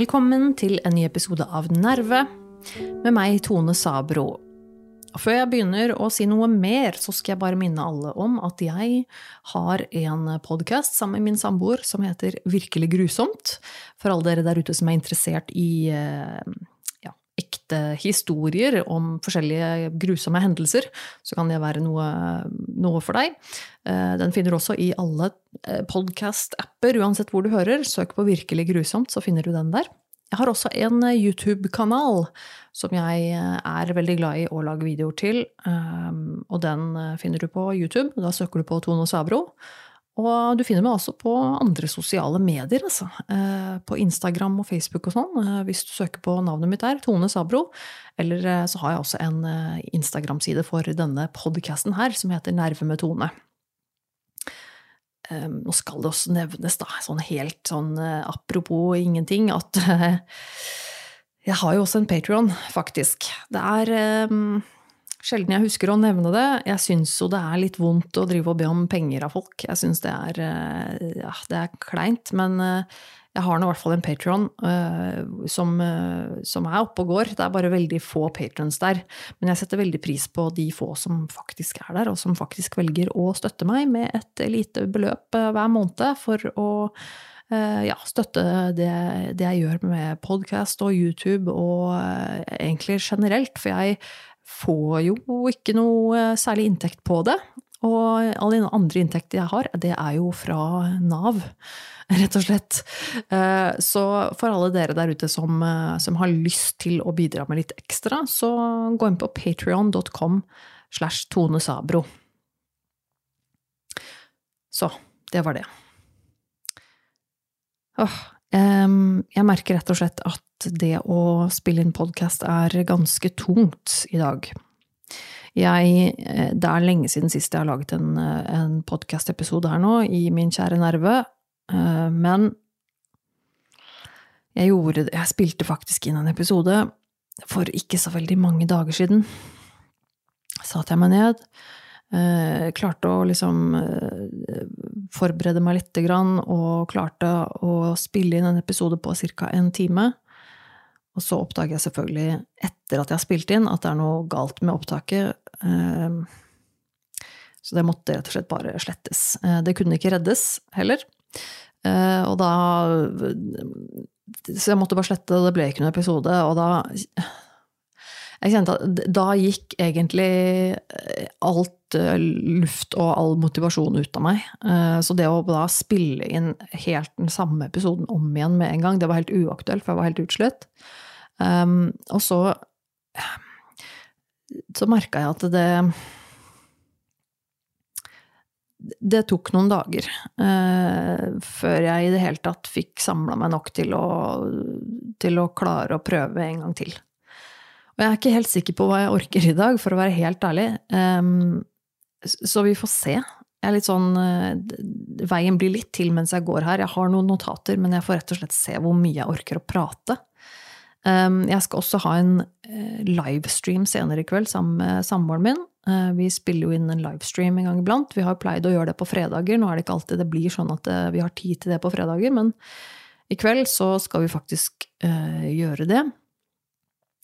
Velkommen til en ny episode av Nerve med meg, Tone Sabro. Før jeg begynner å si noe mer, så skal jeg bare minne alle om at jeg har en podkast sammen med min samboer som heter Virkelig grusomt. For alle dere der ute som er interessert i eh, ja, ekte historier om forskjellige grusomme hendelser, så kan det være noe, noe for deg. Eh, den finner du også i alle eh, podkast-apper, uansett hvor du hører. Søk på Virkelig grusomt, så finner du den der. Jeg har også en eh, YouTube-kanal som jeg eh, er veldig glad i å lage videoer til. Um, og den eh, finner du på YouTube. Da søker du på Tone Sabro. Og du finner meg også på andre sosiale medier, altså. På Instagram og Facebook og sånn, hvis du søker på navnet mitt der, Tone Sabro. Eller så har jeg også en Instagram-side for denne podkasten her, som heter Nerve med Tone. Um, nå skal det også nevnes, da, sånn helt sånn uh, apropos ingenting, at uh, jeg har jo også en Patrion, faktisk. Det er um, sjelden jeg husker å nevne det. Jeg syns jo det er litt vondt å drive og be om penger av folk. Jeg syns det er uh, ja, det er kleint, men jeg har nå i hvert fall en patron uh, som, uh, som, er oppe og går. Det er bare veldig få patrons der. Men jeg setter veldig pris på de få som faktisk er der, og som faktisk velger å støtte meg med et lite beløp uh, hver måned for å ja, støtte det, det, jeg gjør med podkast og YouTube, og egentlig generelt. For jeg får jo ikke noe særlig inntekt på det. Og alle andre inntekter jeg har, det er jo fra Nav rett og slett. Eh, så for alle dere der ute som, eh, som, har lyst til å bidra med litt ekstra, så gå inn på patrion.com slash Tone Sabro. Så, det var det. Åh, jeg merker rett og slett at det å spille inn podkast er ganske tungt i dag. Jeg, eh, det er lenge siden sist jeg har laget en, en podkast-episode her nå, i Min kjære nerve, Eh, men jeg gjorde Jeg spilte faktisk inn en episode for ikke så veldig mange dager siden. Satte jeg meg ned, eh, klarte å liksom eh, forberede meg lite grann, og klarte å spille inn en episode på ca. en time. Og så oppdager jeg selvfølgelig, etter at jeg har spilt inn, at det er noe galt med opptaket. Så det måtte rett og slett bare slettes. Det kunne ikke reddes heller. Uh, og da Så jeg måtte bare slette, det, det ble ikke noen episode. Og da Jeg kjente at da gikk egentlig eh, alt luft og all motivasjon ut av meg. Så det å da spille inn helt den samme episoden om igjen med en gang, det var helt uaktuelt, for jeg var helt utslitt. Um, og så så merka jeg at det det tok noen dager eh, før jeg i det hele tatt fikk samla meg nok til å, til å, klare å prøve en gang til. Og jeg er ikke helt sikker på hva jeg orker i dag, for å være helt ærlig. Eh, så vi får se. Jeg er litt sånn uh, Veien blir litt til mens jeg går her. Jeg har noen notater, men jeg får rett og slett se hvor mye jeg orker å prate. Um, jeg skal også ha en uh, livestream senere i kveld sammen med samboeren min. Eh, vi spiller jo inn en livestream en gang iblant. Vi har pleid å gjøre det på fredager. Nå er det ikke alltid det blir sånn at eh, vi har tid til det på fredager, men i kveld så skal vi faktisk gjøre det.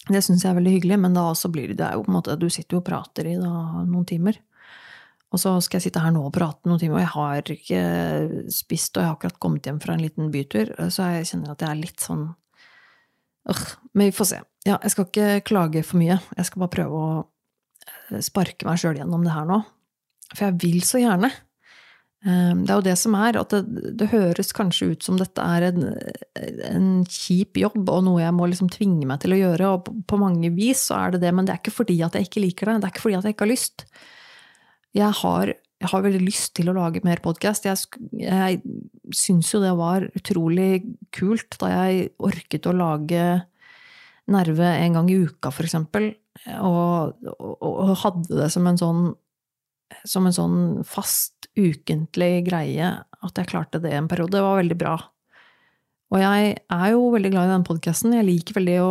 Det syns jeg er veldig hyggelig, men da også blir det, det jo på en måte Du sitter jo og prater i da, noen timer. Og så skal jeg sitte her nå og prate noen timer, og jeg har ikke spist, og jeg har akkurat kommet hjem fra en liten bytur, så jeg kjenner at jeg er litt sånn Men vi får se. Ja, jeg skal ikke klage for mye. Jeg skal bare prøve å sparke meg sjøl gjennom det her nå. For jeg vil så gjerne. Ehm, det er jo det som er, at det, det høres kanskje ut som dette er en, en, kjip jobb, og noe jeg må liksom tvinge meg til å gjøre, og på, på, mange vis så er det det, men det er ikke fordi at jeg ikke liker det, det er ikke fordi at jeg ikke har lyst. Jeg har, jeg har veldig lyst til å lage mer podkast. Jeg, jeg syns jo det var utrolig kult da jeg orket å lage Nerve en gang i uka, for eksempel og, og, og, hadde det som en sånn som en sånn fast, ukentlig greie at jeg klarte det en periode. Det var veldig bra. Og jeg er jo veldig glad i den podkasten. Jeg liker veldig å,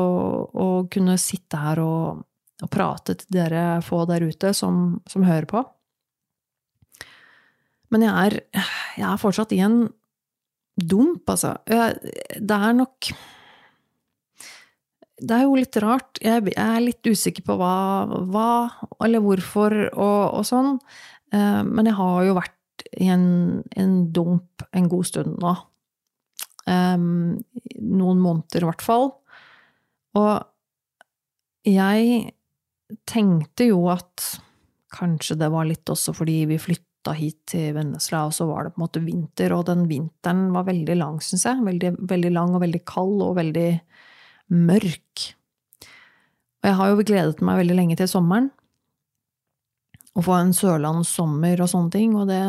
å, kunne sitte her og, og, prate til dere få der ute som, som hører på. Men jeg er, jeg er fortsatt i en dump, altså. Det er nok Det er jo litt rart. Jeg, er litt usikker på hva, hva eller hvorfor og, og, sånn. Eh, men jeg har jo vært i en, en dump en god stund nå. Um, noen måneder, i hvert fall. Og jeg tenkte jo at kanskje det var litt også fordi vi flytta hit til Vennesla, og så var det på en måte vinter, og den vinteren var veldig lang, syns jeg. Veldig, veldig, lang og veldig kald og veldig mørk. Og jeg har jo gledet meg veldig lenge til sommeren. Å få en sørlandssommer og sånne ting, og det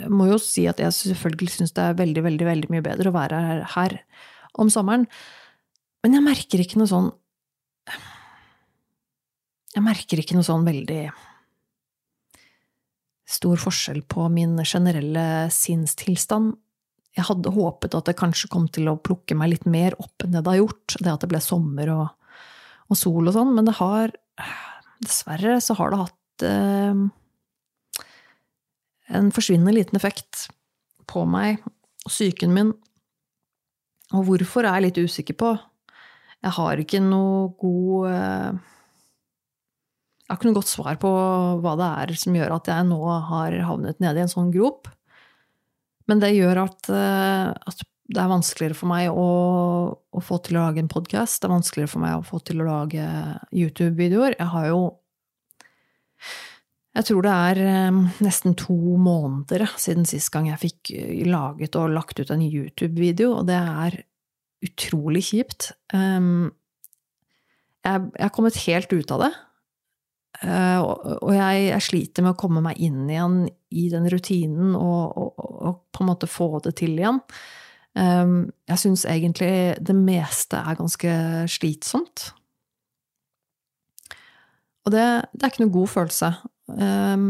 jeg må jo si at jeg selvfølgelig syns det er veldig, veldig, veldig mye bedre å være her, her om sommeren. Men jeg merker ikke noe sånn Jeg merker ikke noe sånn veldig stor forskjell på min generelle sinnstilstand. Jeg hadde håpet at det kanskje kom til å plukke meg litt mer opp enn det det har gjort, det at det ble sommer og, og sol og sånn, men det har Dessverre så har det hatt eh, en forsvinnende liten effekt på meg og psyken min. Og hvorfor er jeg litt usikker på. Jeg har ikke noe god eh, Jeg har ikke noe godt svar på hva det er som gjør at jeg nå har havnet nede i en sånn grop. Men det gjør at, eh, at det er vanskeligere for meg å, å få til å lage en podkast. Det er vanskeligere for meg å få til å lage YouTube-videoer. Jeg har jo jeg tror det er eh, nesten to måneder siden sist gang jeg fikk eh, laget og lagt ut en YouTube-video, og det er utrolig kjipt. Ehm, jeg er kommet helt ut av det. Eh, og jeg, jeg, sliter med å komme meg inn igjen i den rutinen og, og, og på en måte få det til igjen. Ehm, jeg syns egentlig det meste er ganske slitsomt. Og det, det er ikke noe god følelse. Um,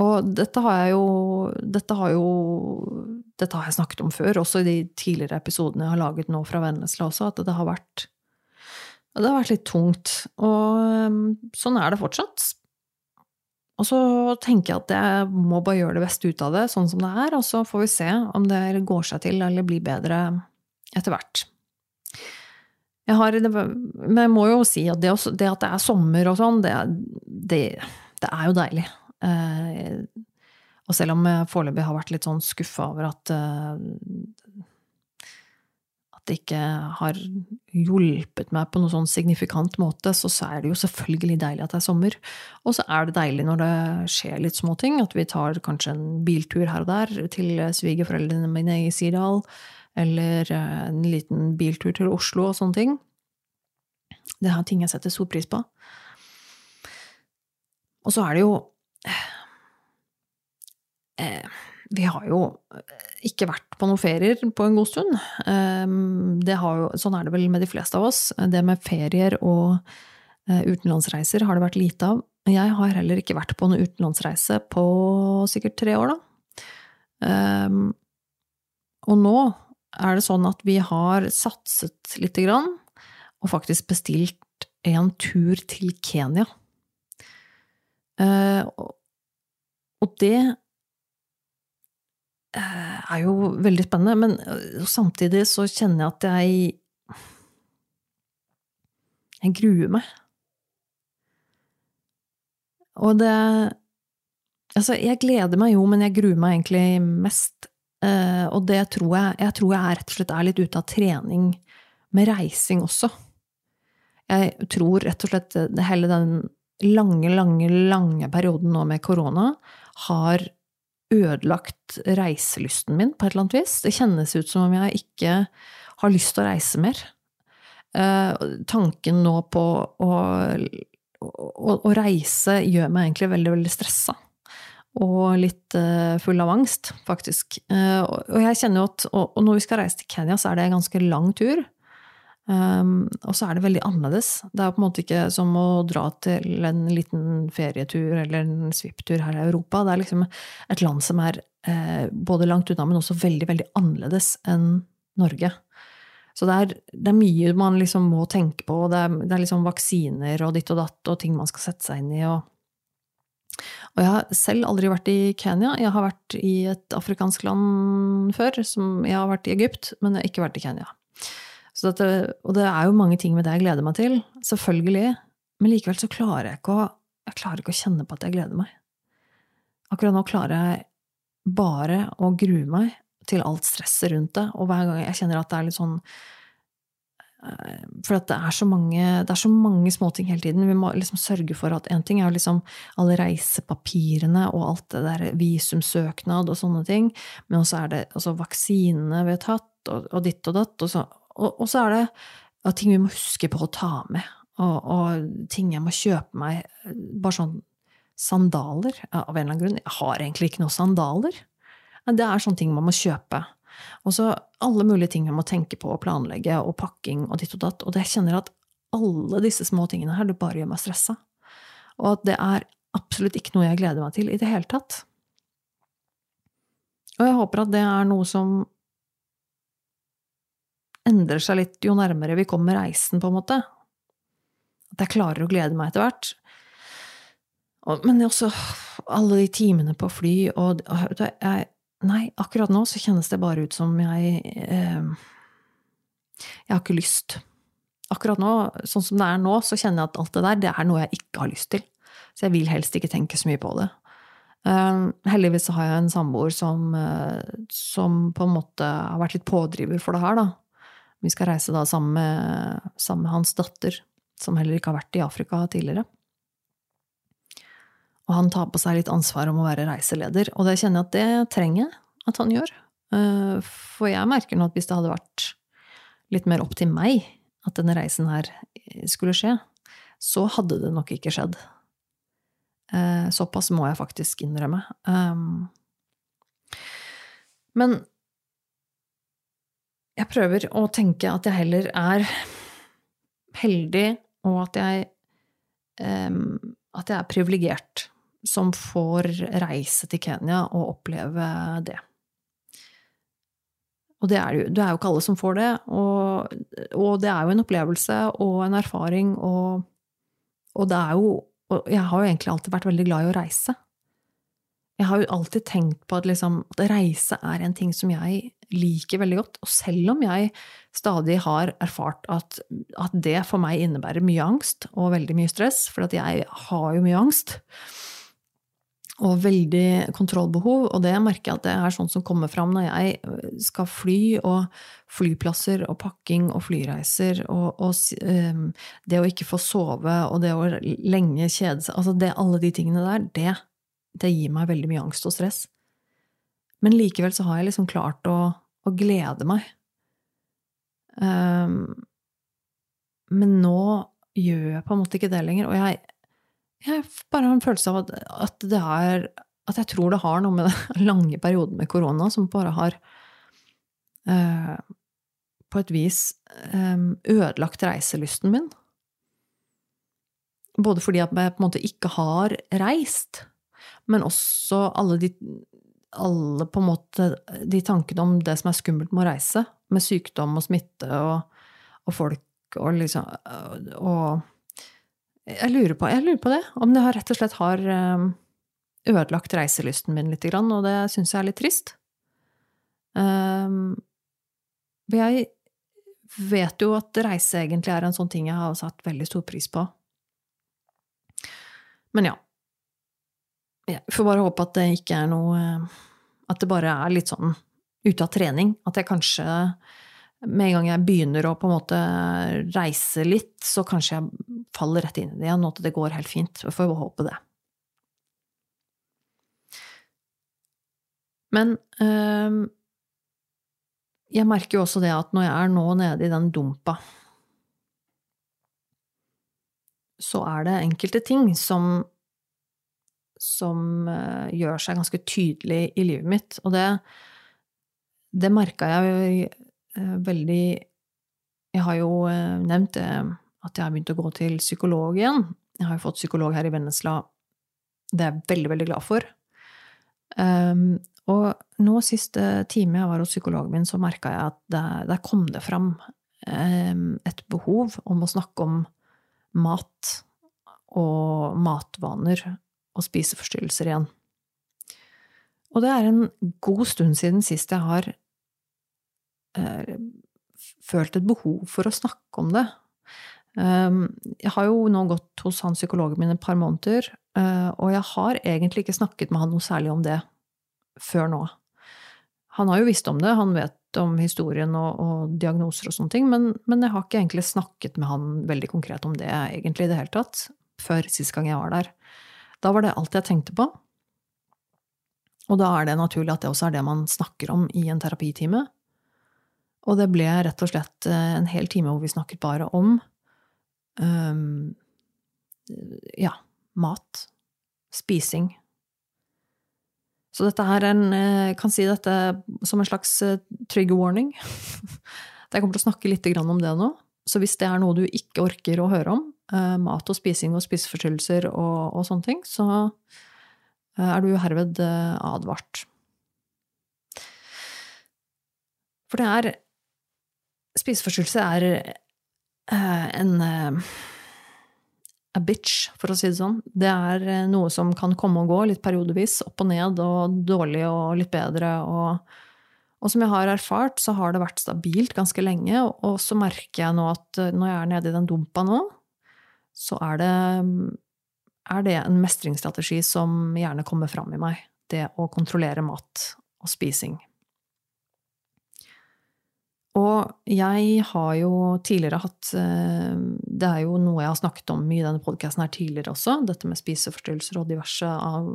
og dette har jeg jo Dette har jo Dette har jeg snakket om før, også i de tidligere episodene jeg har laget nå fra Vennesla også, at det har vært Det har vært litt tungt. Og um, sånn er det fortsatt. Og så tenker jeg at jeg må bare gjøre det beste ut av det, sånn som det er, og så får vi se om det går seg til eller blir bedre etter hvert. Jeg har, men jeg må jo si at det, at det er sommer og sånn, det, det, det, er jo deilig. Eh, og selv om jeg foreløpig har vært litt sånn skuffa over eh, at det ikke har hjulpet meg på noen sånn signifikant måte, så, så er det jo selvfølgelig deilig at det er sommer. Og så er det deilig når det skjer litt småting, at vi tar kanskje en biltur her og der til svigerforeldrene mine i Sirdal eller eh, en liten biltur til Oslo og sånne ting. Det er ting jeg setter stor pris på. Og så er det jo eh, Vi har jo ikke vært på noen ferier på en god stund. Eh, jo, sånn er det vel med de fleste av oss. Det med ferier og eh, utenlandsreiser har det vært lite av. Jeg har heller ikke vært på noen utenlandsreise på sikkert tre år, da. Um, og nå er det sånn at vi har satset lite grann, og faktisk bestilt en tur til Kenya. Eh, og det eh, er jo veldig spennende, men eh, samtidig så kjenner jeg at jeg Jeg gruer meg. Og det Altså, jeg gleder meg jo, men jeg gruer meg egentlig mest Uh, og det tror jeg, jeg tror jeg rett og slett er litt ute av trening med reising også. Jeg tror rett og slett hele den lange, lange, lange perioden nå med korona har ødelagt reiselysten min på et eller annet vis. Det kjennes ut som om jeg ikke har lyst til å reise mer. Uh, tanken nå på å, å, å, reise gjør meg egentlig veldig, veldig stressa og litt uh, full av angst, faktisk. Uh, og jeg kjenner jo at og, når vi skal reise til Kenya, så er det en ganske lang tur. Um, og så er det veldig annerledes. Det er på en måte ikke som å dra til en liten ferietur eller en svipptur her i Europa. Det er liksom et land som er eh, både langt unna, men også veldig, veldig annerledes enn Norge. Så det er, det er mye man liksom må tenke på. Det er, det er liksom vaksiner og ditt og datt og ting man skal sette seg inn i. og og jeg har selv aldri vært i Kenya. Jeg har vært i et afrikansk land før. jeg har vært i Egypt, men jeg har ikke vært i Kenya. Dette, og det er jo mange ting med det jeg gleder meg til, selvfølgelig. Men likevel så klarer jeg ikke å, jeg klarer ikke å kjenne på at jeg gleder meg. Akkurat nå klarer jeg bare å grue meg til alt stresset rundt det. Og hver gang jeg kjenner at det er litt sånn eh, For det er så mange, det er så mange småting hele tiden. Vi må liksom sørge for at én ting er liksom alle reisepapirene og alt det der visumsøknad og sånne ting, men også er det altså vaksinene vi har tatt, og, og ditt og datt. Og så, og, og så er det ja, ting vi må huske på å ta med, og, og, ting jeg må kjøpe meg. Bare sånn sandaler, av en eller annen grunn. Jeg har egentlig ikke noen sandaler. Men Det er sånne ting man må kjøpe. Og så alle mulige ting man må tenke på og planlegge, og pakking og ditt og datt. Og jeg kjenner at alle disse små tingene her, det bare gjør meg stressa. Og at det er absolutt ikke noe jeg gleder meg til i det hele tatt. Og jeg håper at det er noe som endrer seg litt jo nærmere vi kommer reisen, på en måte. At jeg klarer å glede meg etter hvert. Men også alle de timene på fly, og jeg, Nei, akkurat nå så kjennes det bare ut som jeg eh, Jeg har ikke lyst. Akkurat nå, sånn som det er nå, så kjenner jeg at alt det der, det er noe jeg ikke har lyst til. Så jeg vil helst ikke tenke så mye på det. Uh, heldigvis har jeg en samboer som, uh, som, på en måte har vært litt pådriver for det her, da. Vi skal reise da sammen med, sammen med hans datter, som heller ikke har vært i Afrika tidligere. Og han tar på seg litt ansvar om å være reiseleder, og det kjenner jeg at det trenger jeg at han gjør. Eh, for jeg merker nå at hvis det hadde vært litt mer opp til meg at denne reisen her skulle skje, så hadde det nok ikke skjedd. Eh, såpass må jeg faktisk innrømme. Eh, men jeg prøver å tenke at jeg heller er heldig, og at jeg, um, at jeg er privilegert som får reise til Kenya og oppleve det. Og det er, jo, det er jo ikke alle som får det, og, og, det er jo en opplevelse og en erfaring, og, og det er jo Og jeg har jo egentlig alltid vært veldig glad i å reise. Jeg har jo alltid tenkt på at, liksom, at reise er en ting som jeg liker veldig godt. Og selv om jeg stadig har erfart at, at det for meg innebærer mye angst og veldig mye stress, for jeg har jo mye angst, og veldig kontrollbehov, og det merker jeg at det er sånn som kommer fram når jeg øh, skal fly, og flyplasser og pakking og flyreiser, og, og um, det å ikke få sove, og det å lenge kjede seg Altså det, alle de tingene der, det, det gir meg veldig mye angst og stress. Men likevel så har jeg liksom klart å, å glede meg. Um, men nå gjør jeg på en måte ikke det lenger, og jeg, jeg bare har en følelse av at, at, det er At jeg tror det har noe med den lange perioden med korona som bare har uh, på et vis um, ødelagt reiselysten min. Både fordi at jeg på en måte ikke har reist, men også alle de alle på en måte de tankene om det som er skummelt med å reise, med sykdom og smitte og, og folk og liksom Og jeg lurer, på, jeg lurer på det. Om det rett og slett har ehm, ødelagt reiselysten min litt, og det syns jeg er litt trist. Um, jeg vet jo at reise egentlig er en sånn ting jeg har satt veldig stor pris på. Men ja. Jeg får bare håpe at det ikke er noe At det bare er litt sånn ute av trening. At jeg kanskje med en gang jeg begynner å på en måte reise litt, så kanskje jeg faller rett inn i det igjen, og at det går helt fint. Jeg får håpe det. Men øh, jeg merker jo også det at når jeg er nå nede i den dumpa, så er det enkelte ting som, som øh, gjør seg ganske tydelig i livet mitt. Og det, det merka jeg Eh, veldig jeg har jo eh, nevnt det at jeg har begynt å gå til psykolog igjen. Jeg har jo fått psykolog her i Vennesla. Det er jeg veldig, veldig glad for. Um, og nå siste time jeg var hos psykologen min, så merka jeg at der, kom det fram um, et behov om å snakke om mat og matvaner og spiseforstyrrelser igjen. Og det er en god stund siden sist jeg har uh, følt et behov for å snakke om det. Ehm, jeg har jo nå gått hos han psykologen min et par måneder, eh, og jeg har egentlig ikke snakket med han noe særlig om det før nå. Han har jo visst om det, han vet om historien og, og diagnoser og sånne ting, men, men, jeg har ikke egentlig snakket med han veldig konkret om det egentlig i det hele tatt, før sist gang jeg var der. Da var det alt jeg tenkte på. Og da er det naturlig at det også er det man snakker om i en terapitime. Og det ble rett og slett eh, en hel time hvor vi snakket bare om um, ja, mat. Spising. Så dette her er en Jeg eh, kan si dette som en slags eh, trigger warning. Jeg kommer til å snakke litt om det nå. Så hvis det er noe du ikke orker å høre om, mat og spising og spiseforstyrrelser og, og, sånne ting, så er du herved advart. For det er Spiseforstyrrelse er uh, en uh, a bitch, for å si det sånn. Det er uh, noe som kan komme og gå litt periodevis, opp og ned, og dårlig og litt bedre. Og, og som jeg har erfart, så har det vært stabilt ganske lenge. Og så merker jeg nå at når jeg er nede i den dumpa nå, så er det, er det en mestringsstrategi som gjerne kommer fram i meg. Det å kontrollere mat og spising. Og jeg har jo tidligere hatt eh, Det er jo noe jeg har snakket om i denne podkasten her tidligere også, dette med spiseforstyrrelser og diverse av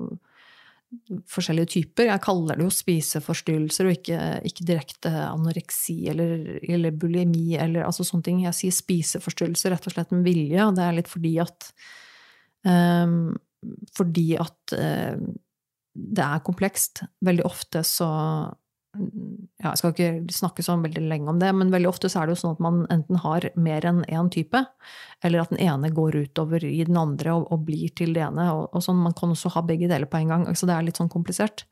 forskjellige typer. Jeg kaller det jo spiseforstyrrelser og ikke, ikke direkte anoreksi eller, eller, bulimi eller altså sånne ting. Jeg sier spiseforstyrrelser rett og slett med vilje, og det er litt fordi at um, Fordi at uh, det er komplekst. Veldig ofte så ja, Jeg skal ikke snakke så veldig lenge om det, men veldig ofte så er det jo sånn at man enten har mer enn én type, eller at den ene går utover i den andre og, og blir til det ene. Og, og, sånn, Man kan også ha begge deler på en gang. Så det er litt sånn komplisert.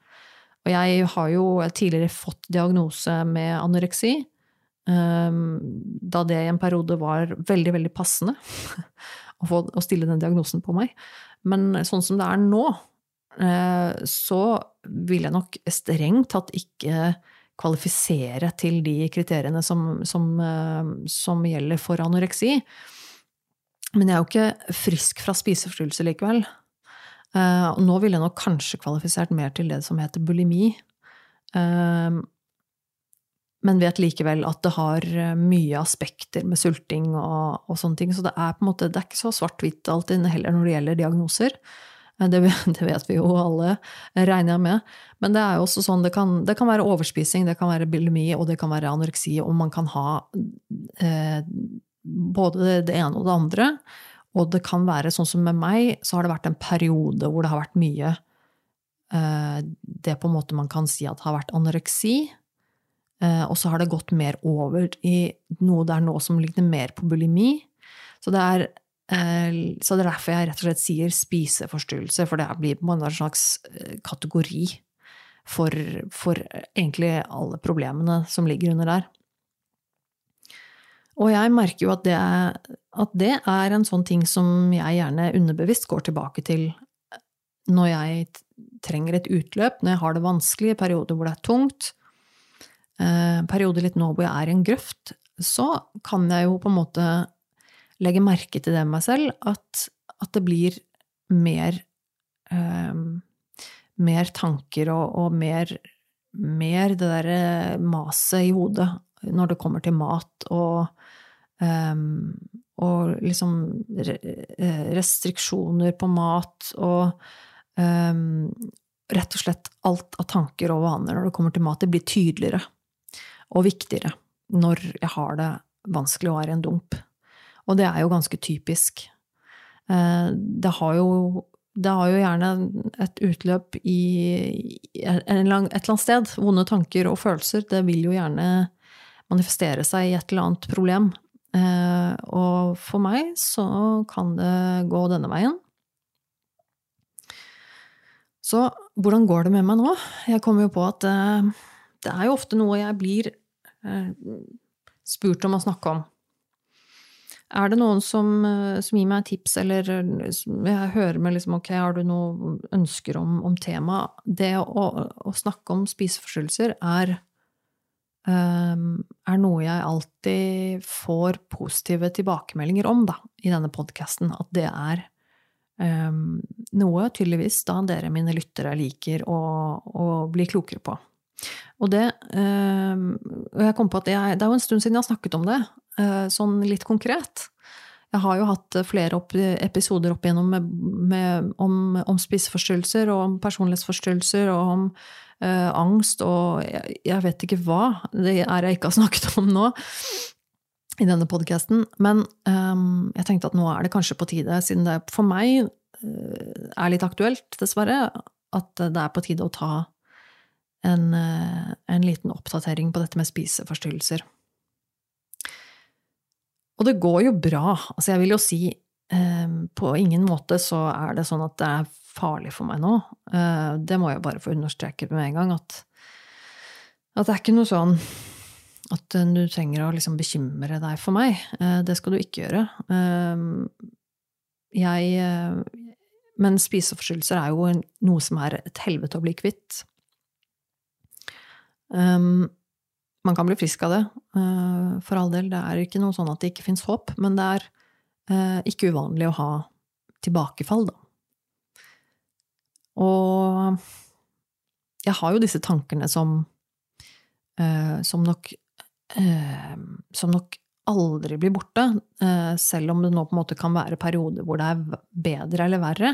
Og jeg har jo tidligere fått diagnose med anoreksi. Um, da det i en periode var veldig, veldig passende å, få, å stille den diagnosen på meg. Men sånn som det er nå, så vil jeg nok strengt tatt ikke kvalifisere til de kriteriene som, som, eh, som, gjelder for anoreksi. Men jeg er jo ikke frisk fra spiseforstyrrelse likevel. Eh, nå ville jeg nok kanskje kvalifisert mer til det som heter bulimi. Men vet likevel at det har mye aspekter med sulting og, og sånne ting. Så det er på en måte, det er ikke så svart-hvitt alltid heller når det gjelder diagnoser. Det, det, vet vi jo alle, regner jeg med. Men det er jo også sånn, det kan, det kan være overspising, det kan være bulimi, og det kan være anoreksi, og man kan ha eh, både det ene og det andre. Og det kan være sånn som med meg, så har det vært en periode hvor det har vært mye eh, Det på en måte man kan si at har vært anoreksi. Eh, og så har det gått mer over i noe det er nå som ligner mer på bulimi. Så det er Eh, så det er derfor jeg rett og slett sier spiseforstyrrelse, for det blir på en slags eh, kategori for, for egentlig alle problemene som ligger under der. Og jeg merker jo at det, er, at det er en sånn ting som jeg gjerne underbevisst går tilbake til når jeg trenger et utløp, når jeg har det vanskelig, perioder hvor det er tungt, eh, perioder litt nå hvor jeg er i en grøft, så kan jeg jo på en måte legger merke til det med meg selv, at, at det blir mer um, Mer tanker og, og mer, mer, det derre maset i hodet når det kommer til mat og um, og liksom restriksjoner på mat og um, rett og slett alt av tanker og vaner når det kommer til mat, det blir tydeligere og viktigere når jeg har det vanskelig og er i en dump. Og det er jo ganske typisk. Eh, det har jo, det har jo gjerne et utløp i et eller annet sted. Vonde tanker og følelser. Det vil jo gjerne manifestere seg i et eller annet problem. Eh, og for meg så kan det gå denne veien. Så hvordan går det med meg nå? Jeg kommer jo på at eh, det er jo ofte noe jeg blir spurt om å snakke om. Er det noen som, eh, som, gir meg tips, eller jeg hører med liksom, ok, har du noen ønsker om, om temaet? Det å, å, snakke om spiseforstyrrelser er, um, er noe jeg alltid får positive tilbakemeldinger om da, i denne podkasten. At det er um, noe tydeligvis da dere mine lyttere liker å, å bli klokere på. Og det um, Og jeg kom på at jeg, det er jo en stund siden jeg har snakket om det, sånn litt konkret. Jeg har jo hatt flere opp, episoder opp igjennom med, med, om, om spiseforstyrrelser og om personlighetsforstyrrelser og om uh, angst og jeg, jeg, vet ikke hva. Det er jeg ikke har snakket om nå i denne podkasten. Men um, jeg tenkte at nå er det kanskje på tide, siden det for meg uh, er litt aktuelt, dessverre, at det er på tide å ta en, en liten oppdatering på dette med spiseforstyrrelser. Og det går jo bra. Altså, jeg vil jo si um, på ingen måte så er det sånn at det er farlig for meg nå. Uh, det må jeg bare få understreket med en gang, at, at det er ikke noe sånn at eh, du trenger å liksom bekymre deg for meg. Eh, det skal du ikke gjøre. Eh, jeg Men spiseforstyrrelser er jo noe som er et helvete å bli kvitt. Man kan bli frisk av det, for all del. Det er ikke noe sånn at det ikke fins håp, men det er ikke uvanlig å ha tilbakefall, da. Og jeg har jo disse tankene som, som nok eh, som nok aldri blir borte, eh, selv om det nå på en måte kan være perioder hvor det er bedre eller verre,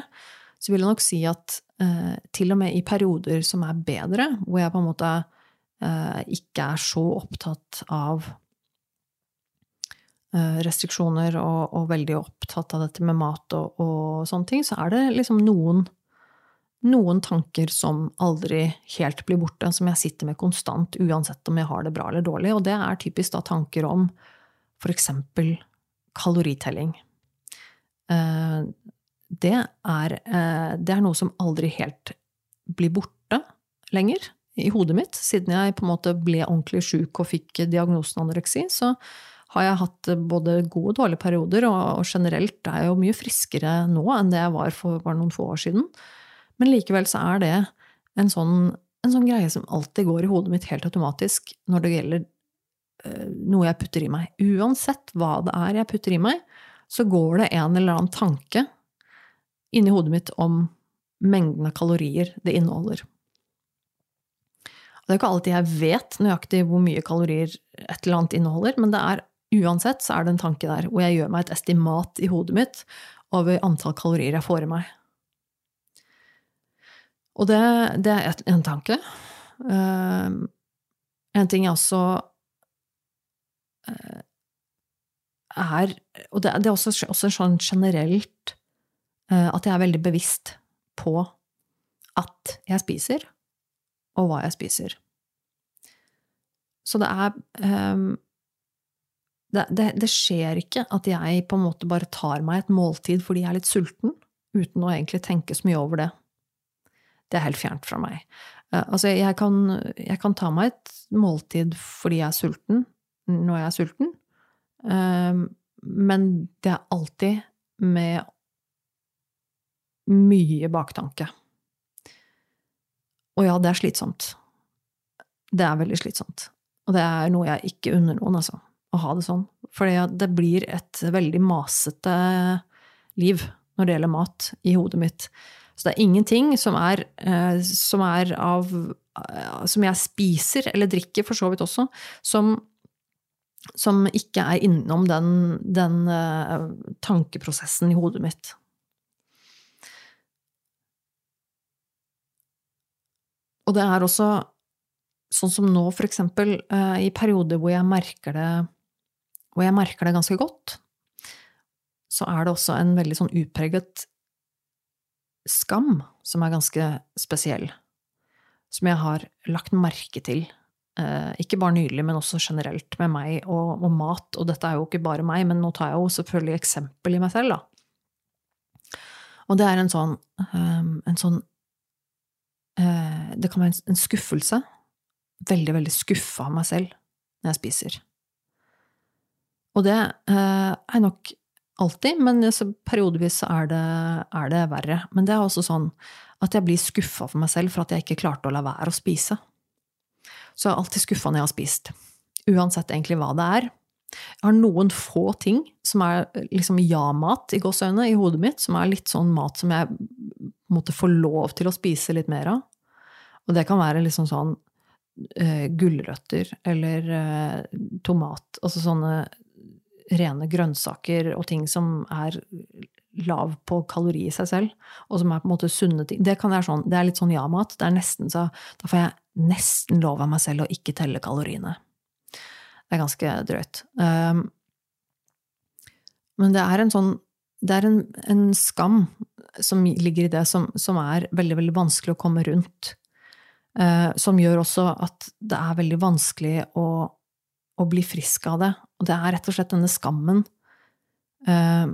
så vil jeg nok si at eh, til og med i perioder som er bedre, hvor jeg på en måte eh, ikke er så opptatt av eh, restriksjoner og, og, veldig opptatt av dette med mat og, og sånne ting, så er det liksom noen noen tanker som aldri helt blir borte, som jeg sitter med konstant, uansett om jeg har det bra eller dårlig. Og det er typisk da tanker om f.eks. kaloritelling. Eh, det er, eh, det er noe som aldri helt blir borte lenger i hodet mitt. Siden jeg på en måte ble ordentlig sjuk og fikk diagnosen anoreksi, så har jeg hatt både gode og dårlige perioder, og generelt er jeg jo mye friskere nå enn det jeg var for bare noen få år siden. Men likevel så er det en sånn, en sånn greie som alltid går i hodet mitt helt automatisk når det gjelder uh, noe jeg putter i meg. Uansett hva det er jeg putter i meg, så går det en eller annen tanke inni hodet mitt om mengden av kalorier det inneholder. Det er ikke alltid jeg vet nøyaktig hvor mye kalorier et eller annet inneholder, men det er uansett så er det en tanke der hvor jeg gjør meg et estimat i hodet mitt over antall kalorier jeg får i meg. Og det, det er en tanke. Uh, en ting jeg også uh, er Og det, det er også, også, sånn generelt uh, at jeg er veldig bevisst på at jeg spiser, og hva jeg spiser. Så det er um, det, det, det, skjer ikke at jeg på en måte bare tar meg et måltid fordi jeg er litt sulten, uten å egentlig tenke så mye over det det er helt fjernt fra meg. Uh, altså, jeg kan, jeg kan, ta meg et måltid fordi jeg er sulten, når jeg er sulten, um, men det er alltid med mye baktanke. Og ja, det er slitsomt. Det er veldig slitsomt. Og det er noe jeg ikke unner noen, altså. Å ha det sånn. For det blir et veldig masete liv når det gjelder mat, i hodet mitt. Så det er ingenting som er, eh, som er av eh, Som jeg spiser, eller drikker for så vidt også, som, som ikke er innom den, den uh, tankeprosessen i hodet mitt. Og det er også sånn som nå, for eksempel, uh, i perioder hvor jeg merker det jeg merker det ganske godt, så er det også en veldig sånn utpreget skam som er ganske spesiell. Som jeg har lagt merke til Eh, ikke bare nylig, men også generelt med meg og, og, mat. Og dette er jo ikke bare meg, men nå tar jeg jo selvfølgelig eksempel i meg selv, da. Og det er en sånn, um, en sånn Det kan være en, skuffelse. Veldig, veldig skuffa av meg selv når jeg spiser. Og det er er nok alltid, men periodevis er det, er det verre. Men det er også sånn at jeg blir skuffa for meg selv for at jeg ikke klarte å la være å spise. Så jeg er alltid skuffa når jeg har spist. Uansett egentlig hva det er. Jeg har noen få ting som er liksom ja-mat i gåseøynene i hodet mitt, som er litt sånn mat som jeg måtte få lov til å spise litt mer av. Og det kan være liksom sånn uh, gulrøtter eller uh, tomat, altså sånne rene grønnsaker og ting som er lav på kalori i seg selv, og som er på en måte sunne ting. Det kan være sånn, det er litt sånn ja-mat. Det er nesten så Da får jeg nesten lov av meg selv å ikke telle kaloriene. Det er ganske drøyt. Um, men det er en sånn Det er en, en skam som ligger i det, som, som, er veldig, veldig vanskelig å komme rundt. Uh, som gjør også at det er veldig vanskelig å, å, bli frisk av det. Og det er rett og slett denne skammen uh,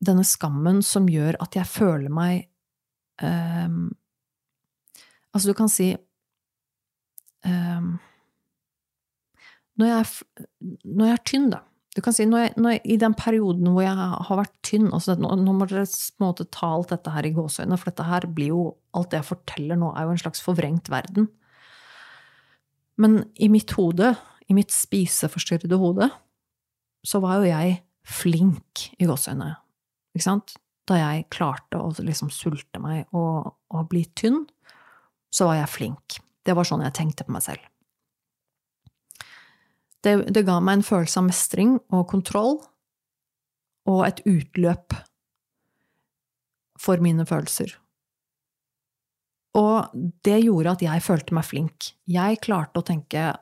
denne skammen som gjør at jeg føler meg um, Altså, du kan si um, når, jeg, når, jeg, er tynn, da. Du kan si når jeg, når jeg, I den perioden hvor jeg har vært tynn altså, nå, nå, må dere ta alt dette her i gåseøynene, for dette her blir jo Alt det jeg forteller nå, er jo en slags forvrengt verden. Men i mitt hode, i mitt spiseforstyrrede hode, så var jo jeg flink i gåseøynene ikke sant? Da jeg klarte å liksom sulte meg og, og bli tynn, så var jeg flink. Det var sånn jeg tenkte på meg selv. Det, det, ga meg en følelse av mestring og kontroll, og et utløp for mine følelser. Og det gjorde at jeg følte meg flink. Jeg klarte å tenke,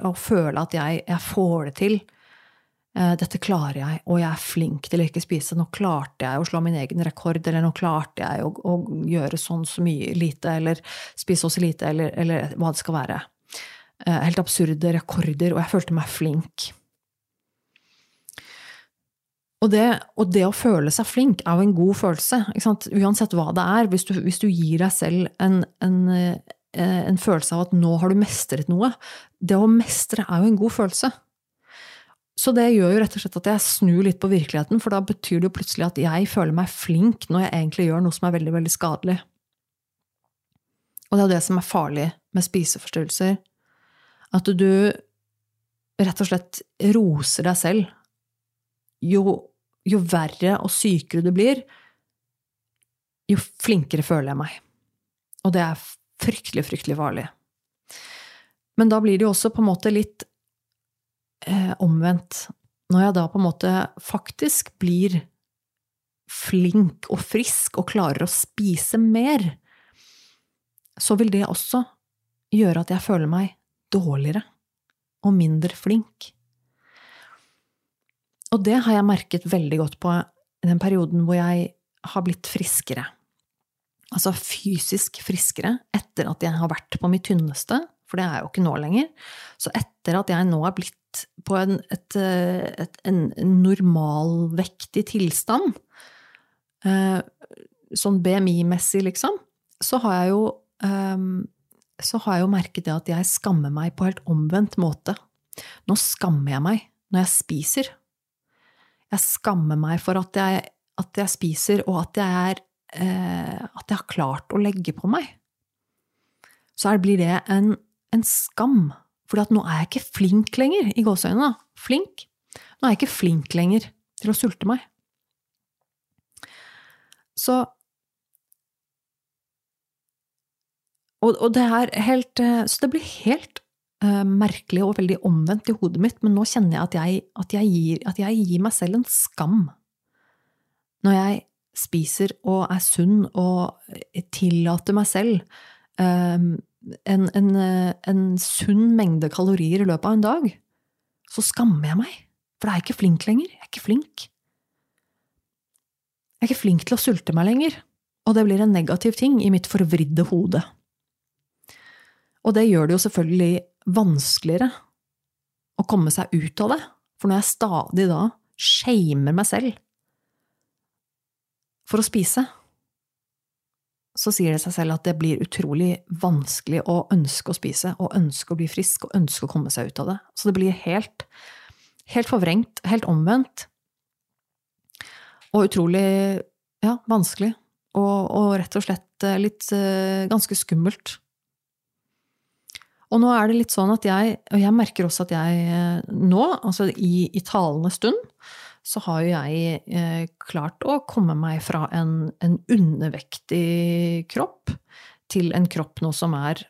å føle at jeg, jeg får det til. Eh, dette klarer jeg, og jeg er flink til å ikke spise. Nå klarte jeg å slå min egen rekord, eller nå klarte jeg å, å gjøre sånn så mye lite, eller spise så lite, eller, eller, hva det skal være. Eh, helt absurde rekorder, og jeg følte meg flink. Og det, og det, å føle seg flink er jo en god følelse, uansett hva det er. Hvis du, hvis du gir deg selv en, en, eh, en følelse av at nå har du mestret noe Det å mestre er jo en god følelse. Så det gjør jo rett og slett at jeg snur litt på virkeligheten, for da betyr det jo plutselig at jeg føler meg flink når jeg egentlig gjør noe som er veldig, veldig skadelig. Og det er jo det som er farlig med spiseforstyrrelser. At du rett og slett roser deg selv. Jo, jo verre og sykere du blir, jo flinkere føler jeg meg. Og det er fryktelig, fryktelig farlig. Men da blir det jo også på en måte litt eh, omvendt. Når jeg da på en måte faktisk blir flink og frisk og klarer å spise mer, så vil det også gjøre at jeg føler meg dårligere og mindre flink. Og det har jeg merket veldig godt på den perioden hvor jeg har blitt friskere. Altså fysisk friskere etter at jeg har vært på mitt tynneste, for det er jeg jo ikke nå lenger. Så etter at jeg nå er blitt på en, et, et, en normalvektig tilstand, eh, sånn BMI-messig, liksom, så har jeg jo eh, så har jeg jo merket det at jeg skammer meg på helt omvendt måte. Nå skammer jeg meg når jeg spiser. Jeg skammer meg for at jeg, at jeg spiser, og at jeg, er, eh, at jeg har klart å legge på meg. Så her blir det en, en skam for nå er jeg ikke flink lenger, i gåseøynene. Flink. Nå er jeg ikke flink lenger til å sulte meg. Så og, og, det er helt eh, Så det blir helt uh, merkelig og veldig omvendt i hodet mitt, men nå kjenner jeg at jeg, at jeg, gir, at jeg gir meg selv en skam. Når jeg spiser og er sunn og tillater meg selv um, en, en, eh, en, sunn mengde kalorier i løpet av en dag, så skammer jeg meg. For da er jeg ikke flink lenger. Jeg er ikke flink. Jeg er ikke flink til å sulte meg lenger. Og det blir en negativ ting i mitt forvridde hode. Og det gjør det jo selvfølgelig vanskeligere å komme seg ut av det. For når jeg stadig da shamer meg selv for å spise, så sier det seg selv at det blir utrolig vanskelig å ønske å spise, og ønske å bli frisk, og ønske å komme seg ut av det. Så det blir helt, helt forvrengt, helt omvendt. Og utrolig ja, vanskelig. Og, og, rett og slett eh, litt uh, ganske skummelt. Og nå er det litt sånn at jeg, og jeg merker også at jeg eh, nå, altså i, i talende stund, så har jo jeg eh, klart å komme meg fra en, en, undervektig kropp til en kropp nå som er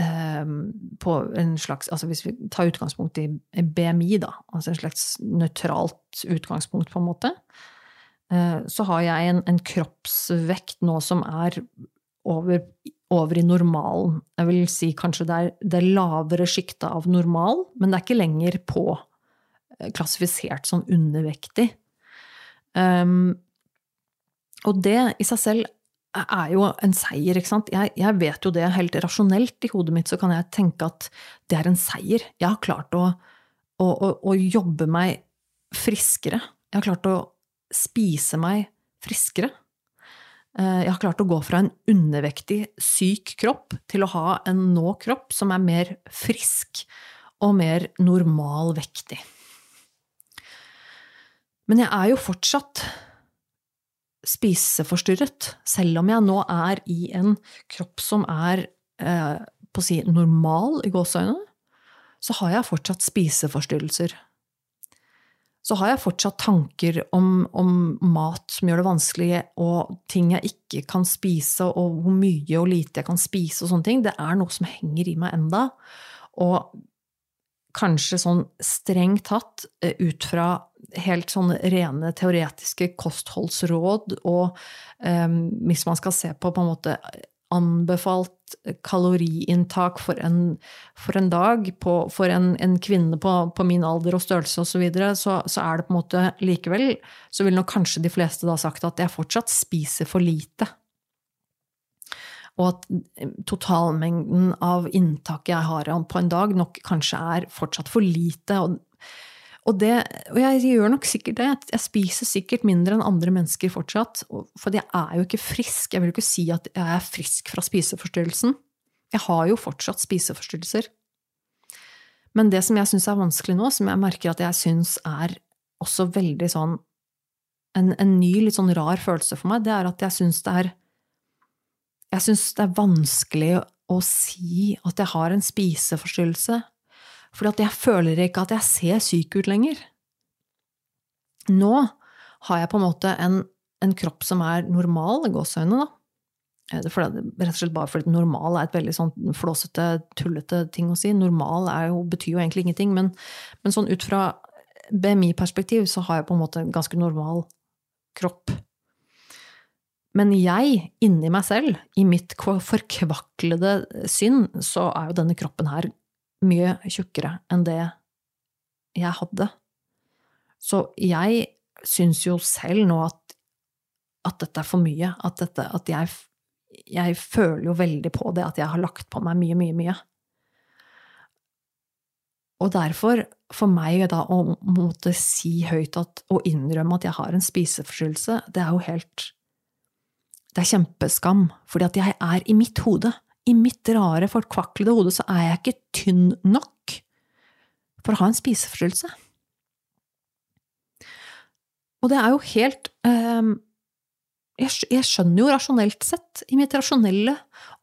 eh, på en slags Altså hvis vi tar utgangspunkt i BMI, da, altså en slags nøytralt utgangspunkt, på en måte, så har jeg en, en kroppsvekt nå som er over over i normalen. Jeg vil si kanskje det er det lavere sjiktet av normal, men det er ikke lenger på eh, klassifisert som undervektig. Um, og det i seg selv er jo en seier, ikke sant. Jeg, jeg, vet jo det helt rasjonelt i hodet mitt, så kan jeg tenke at det er en seier. Jeg har klart å, å, å, å jobbe meg friskere. Jeg har klart å spise meg friskere. Eh, jeg har klart å gå fra en undervektig, syk kropp til å ha en nå kropp som er mer frisk og mer normalvektig. Men jeg er jo fortsatt spiseforstyrret, selv om jeg nå er i en kropp som er eh, på å si normal i gåseøynene, så har jeg fortsatt spiseforstyrrelser så har jeg fortsatt tanker om, om, mat som gjør det vanskelig, og ting jeg ikke kan spise, og hvor mye og lite jeg kan spise, og sånne ting. Det er noe som henger i meg enda. Og kanskje sånn strengt tatt, eh, ut fra helt sånne rene teoretiske kostholdsråd, og um, hvis man skal se på på en måte anbefalt kaloriinntak for en, for en dag på, for en, en kvinne på, på, min alder og størrelse osv., så, videre, så så er det på en måte likevel Så vil nok kanskje de fleste da sagt at jeg fortsatt spiser for lite. Og at totalmengden av inntaket jeg har på en dag, nok kanskje er fortsatt for lite. Og og, det, og jeg gjør nok sikkert det. Jeg spiser sikkert mindre enn andre mennesker fortsatt. For jeg er jo ikke frisk. Jeg vil jo ikke si at jeg er frisk fra spiseforstyrrelsen. Jeg har jo fortsatt spiseforstyrrelser. Men det som jeg syns er vanskelig nå, som jeg merker at jeg syns er også veldig sånn en, en, ny, litt sånn rar følelse for meg, det er at jeg syns det er Jeg syns det er vanskelig å si at jeg har en spiseforstyrrelse for jeg føler ikke at jeg ser syk ut lenger. Nå har jeg på en måte en, en kropp som er normal, gåseøyne, da. Eh, for det, rett og slett bare fordi normal er et veldig sånn flåsete, tullete ting å si. Normal jo, betyr jo egentlig ingenting, men, men sånn ut fra BMI-perspektiv så har jeg på en måte en ganske normal kropp. Men jeg, inni meg selv, i mitt forkvaklede sinn, så er jo denne kroppen her mye tjukkere enn det jeg hadde. Så jeg syns jo selv nå at, at dette er for mye. At, dette, at jeg, jeg føler jo veldig på det, at jeg har lagt på meg mye, mye, mye. Og derfor, for meg da å måtte si høyt at, og innrømme at jeg har en spiseforstyrrelse, det er jo helt Det er kjempeskam, fordi at jeg er i mitt hode i mitt rare, forkvaklede hode så er jeg ikke tynn nok for å ha en spiseforstyrrelse. Og det er jo helt jeg, jeg, skjønner jo rasjonelt sett, i mitt rasjonelle,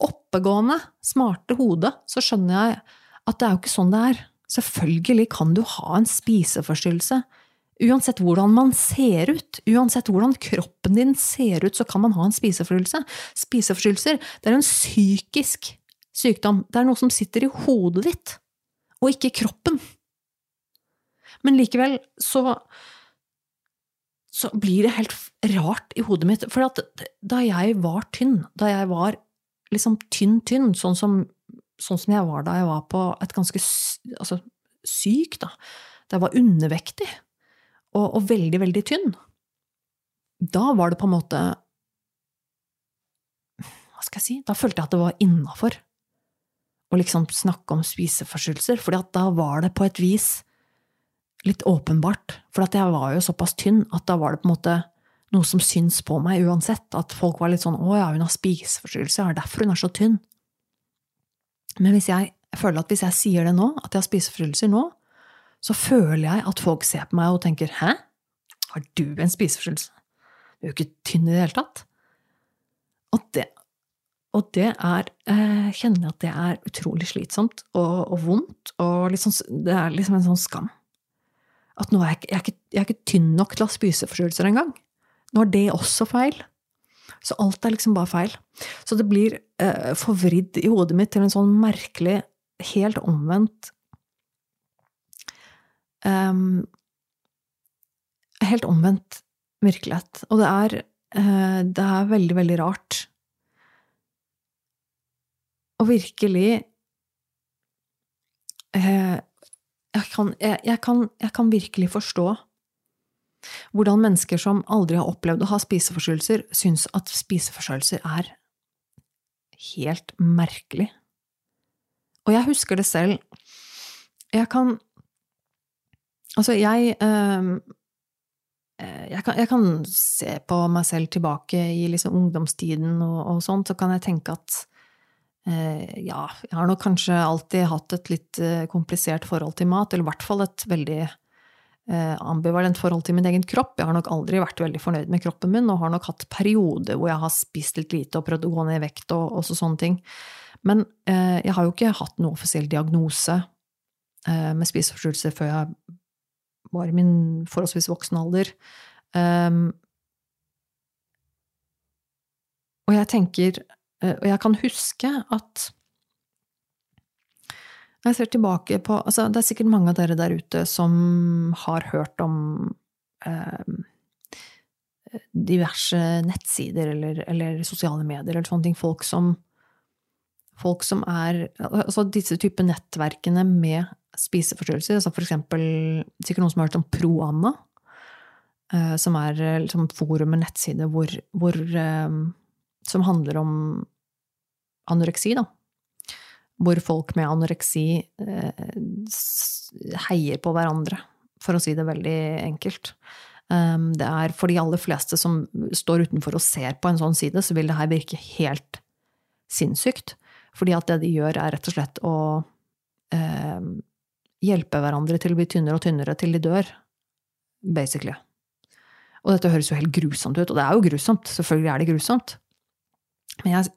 oppegående, smarte hode, så skjønner jeg at det er jo ikke sånn det er. Selvfølgelig kan du ha en spiseforstyrrelse Uansett hvordan man ser ut, uansett hvordan kroppen din ser ut, så kan man ha en spiseforstyrrelse. Spiseforstyrrelser det er en psykisk sykdom. Det er noe som sitter i hodet ditt, og ikke i kroppen. Men likevel så så blir det helt rart i hodet mitt. For da jeg var tynn, da jeg var liksom tynn-tynn, sånn, sånn, som jeg var da jeg var på et ganske altså, syk, da, da jeg var undervektig, og, og veldig, veldig tynn, da var det på en måte Hva skal jeg si? Da følte jeg at det var innafor å liksom snakke om spiseforstyrrelser, for da var det på et vis litt åpenbart. For jeg var jo såpass tynn at da var det på en måte noe som syns på meg uansett. At folk var litt sånn 'Å ja, hun har spiseforstyrrelser, det er derfor hun er så tynn'. Men hvis jeg, jeg føler at hvis jeg sier det nå, at jeg har spiseforstyrrelser nå, så føler jeg at folk ser på meg og tenker 'hæ, har du en spiseforstyrrelse'? Du er jo ikke tynn i det hele tatt. Og det, og det er eh, kjenner jeg at det er utrolig slitsomt og, og vondt, og liksom, det er liksom en sånn skam. At nå er jeg, jeg, er ikke, jeg er ikke tynn nok til å ha spiseforstyrrelser engang. Nå er det også feil. Så alt er liksom bare feil. Så det blir eh, forvridd i hodet mitt til en sånn merkelig, helt omvendt um, Helt omvendt virkelighet. Og det er, uh, det er veldig, veldig rart. Og virkelig uh, jeg kan, jeg, jeg, kan, jeg kan, virkelig forstå hvordan mennesker som aldri har opplevd å ha spiseforstyrrelser, syns at spiseforstyrrelser er helt merkelig. Og jeg husker det selv. Jeg kan Altså, jeg øh, jeg kan, jeg kan, se på meg selv tilbake i liksom ungdomstiden og, og sånt, så kan jeg tenke at Eh, ja, jeg har nok kanskje alltid hatt et litt eh, komplisert forhold til mat, eller i hvert fall et veldig eh, ambivalent forhold til min egen kropp. Jeg har nok aldri vært veldig fornøyd med kroppen min, og har nok hatt perioder hvor jeg har spist litt lite og prøvd å gå ned i vekt og også sånne ting. Men jeg har jo ikke hatt noen offisiell diagnose med spiseforstyrrelser før jeg var i min forholdsvis voksen alder. Um, og jeg tenker Eh, og jeg kan huske at jeg ser tilbake på altså Det er sikkert mange av dere der ute som har hørt om um, diverse nettsider eller, eller, sosiale medier eller sånne ting. Folk som, folk som er Altså disse type nettverkene med spiseforstyrrelser. Altså eksempel sikkert noen som har hørt om ProAnna. Eh, som er liksom forum, med nettside hvor, hvor eh, som handler om anoreksi, da. Hvor folk med anoreksi eh, heier på hverandre, for å si det veldig enkelt. Det er for de aller fleste som står utenfor og ser på en sånn side, så vil det her virke helt sinnssykt. Fordi at det de gjør, er rett og slett å eh, hjelpe hverandre til å bli tynnere og tynnere til de dør. Basically. Og dette høres jo helt grusomt ut, og det er jo grusomt. Selvfølgelig er det grusomt. Men jeg,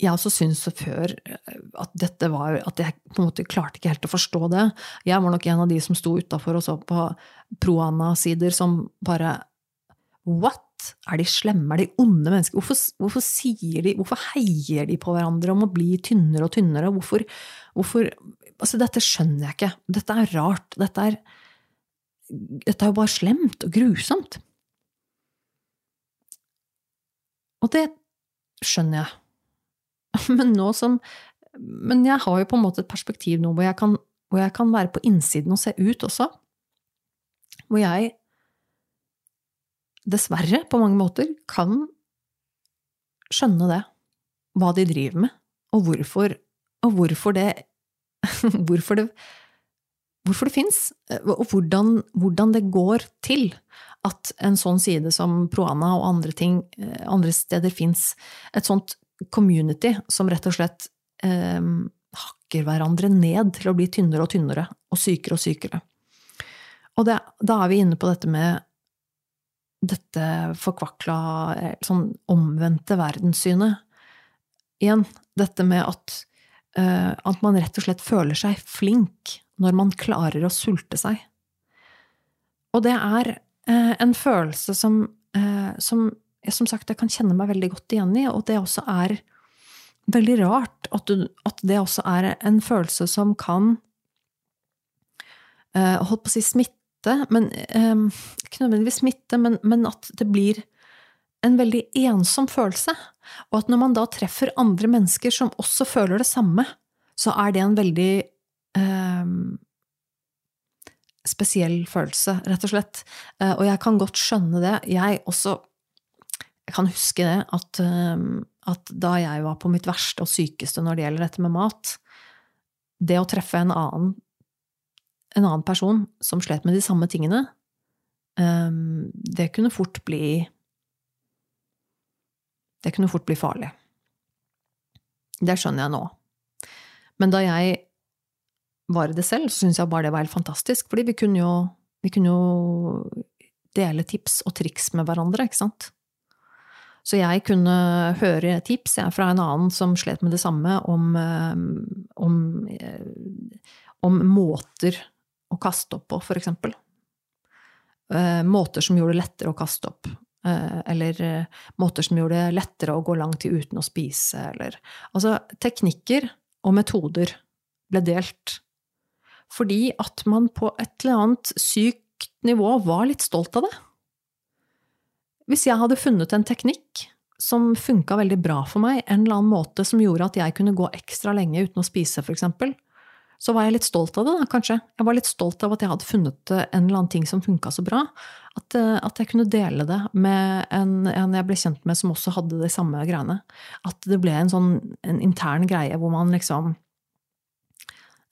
jeg også syns før eh, at dette var At jeg på en måte klarte ikke helt å forstå det. Jeg var nok en av de som sto utafor og så på pro-Anna-sider som bare What? Er de slemme? Er de onde mennesker? Hvorfor, hvorfor, sier de, hvorfor heier de på hverandre om å bli tynnere og tynnere? Hvorfor, hvorfor Altså, dette skjønner jeg ikke. Dette er rart. Dette er, dette er jo bare slemt og grusomt. Og det skjønner jeg. Men nå som Men jeg har jo på en måte et perspektiv nå hvor jeg kan, hvor jeg kan være på innsiden og se ut også. Hvor jeg dessverre, på mange måter, kan skjønne det. Hva de driver med, og hvorfor, og hvorfor det Hvorfor det hvorfor det fins, og hvordan, hvordan, det går til at en sånn side som Proana og andre ting andre steder fins. Et sånt community som rett og slett eh, hakker hverandre ned til å bli tynnere og tynnere, og sykere og sykere. Og det, da er vi inne på dette med dette forkvakla, eh, sånn omvendte verdenssynet. Igjen, dette med at, eh, at man rett og slett føler seg flink når man klarer å sulte seg. Og det er eh, en følelse som, eh, som jeg, som sagt, jeg kan kjenne meg veldig godt igjen i, og det også er veldig rart at, du, at det også er en følelse som kan Holdt på å si smitte, men ikke nødvendigvis smitte, men, men, at det blir en veldig ensom følelse. Og at når man da treffer andre mennesker som også føler det samme, så er det en veldig eh, spesiell følelse, rett og slett. Og jeg kan godt skjønne det. Jeg også jeg kan huske det at, eh, at da jeg var på mitt verste og sykeste når det gjelder dette med mat, det å treffe en annen, en annen person som slet med de samme tingene, um, det kunne fort bli Det kunne fort bli farlig. Det skjønner jeg nå. Men da jeg var i det selv, så syntes jeg bare det var helt fantastisk, fordi vi kunne jo, vi kunne jo dele tips og triks med hverandre, ikke sant? Så jeg kunne høre tips jeg, fra en annen som slet med det samme, om, eh, om, eh, om måter å kaste opp på, for eksempel. Eh, måter som gjorde det lettere å kaste opp. Eller måter som gjorde det lettere å gå lang tid uten å spise, eller Altså, teknikker og metoder ble delt. Fordi at man på et eller annet sykt nivå var litt stolt av det. Hvis jeg hadde funnet en teknikk som funka veldig bra for meg, en eller annen måte som gjorde at jeg kunne gå ekstra lenge uten å spise, f.eks., så var jeg litt stolt av det, da, kanskje. Jeg var litt stolt av at jeg hadde funnet en eller annen ting som funka så bra. At, eh, at, jeg kunne dele det med en, en, jeg ble kjent med som også hadde de samme greiene. At det ble en sånn en intern greie hvor man liksom